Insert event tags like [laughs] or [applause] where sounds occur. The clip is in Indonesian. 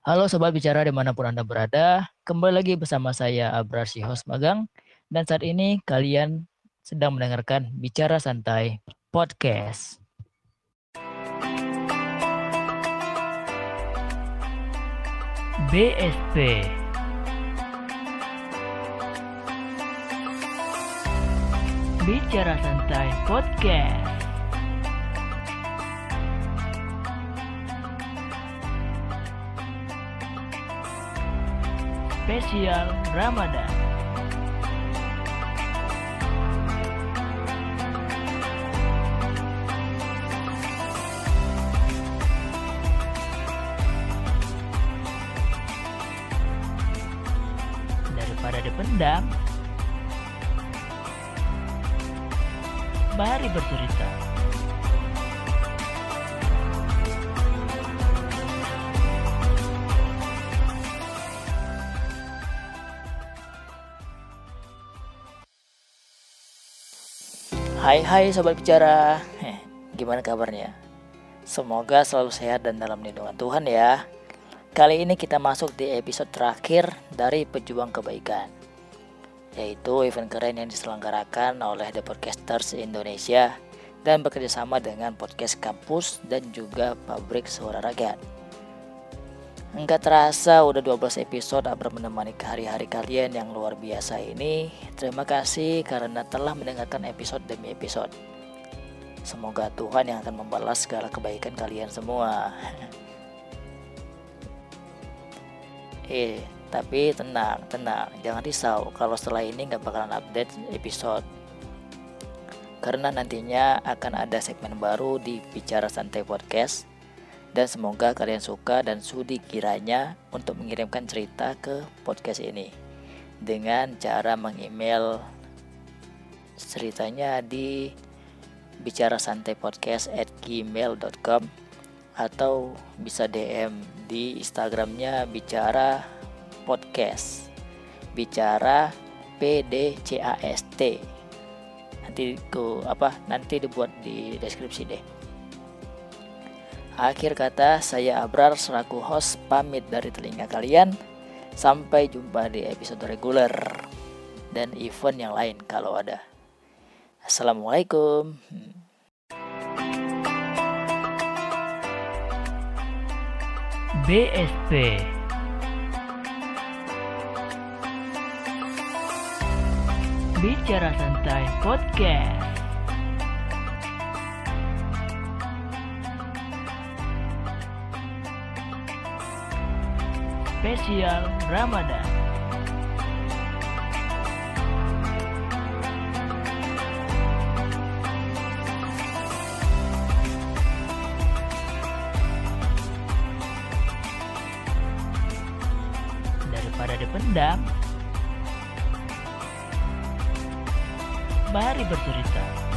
Halo Sobat Bicara di mana pun Anda berada, kembali lagi bersama saya Abrar si host magang, dan saat ini kalian sedang mendengarkan Bicara Santai Podcast. BSP Bicara Santai Podcast spesial Ramadan. Daripada dipendam, mari bercerita. Hai hai sobat bicara. Eh, Gimana kabarnya? Semoga selalu sehat dan dalam lindungan Tuhan ya. Kali ini kita masuk di episode terakhir dari Pejuang Kebaikan Yaitu event keren yang diselenggarakan oleh The Podcasters Indonesia Dan bekerjasama dengan podcast kampus dan juga pabrik suara rakyat Enggak terasa udah 12 episode Abra menemani hari-hari kalian yang luar biasa ini. Terima kasih karena telah mendengarkan episode demi episode. Semoga Tuhan yang akan membalas segala kebaikan kalian semua. [laughs] eh, tapi tenang, tenang, jangan risau kalau setelah ini nggak bakalan update episode. Karena nantinya akan ada segmen baru di Bicara Santai Podcast dan semoga kalian suka dan sudi kiranya untuk mengirimkan cerita ke podcast ini. Dengan cara mengemail ceritanya di bicara santai podcast at gmail.com atau bisa DM di Instagramnya bicara podcast. Bicara PDCAST nanti ku apa nanti dibuat di deskripsi deh Akhir kata, saya Abrar selaku host pamit dari telinga kalian. Sampai jumpa di episode reguler dan event yang lain kalau ada. Assalamualaikum. BSP Bicara Santai Podcast spesial Ramadan. Daripada dipendam, mari bercerita.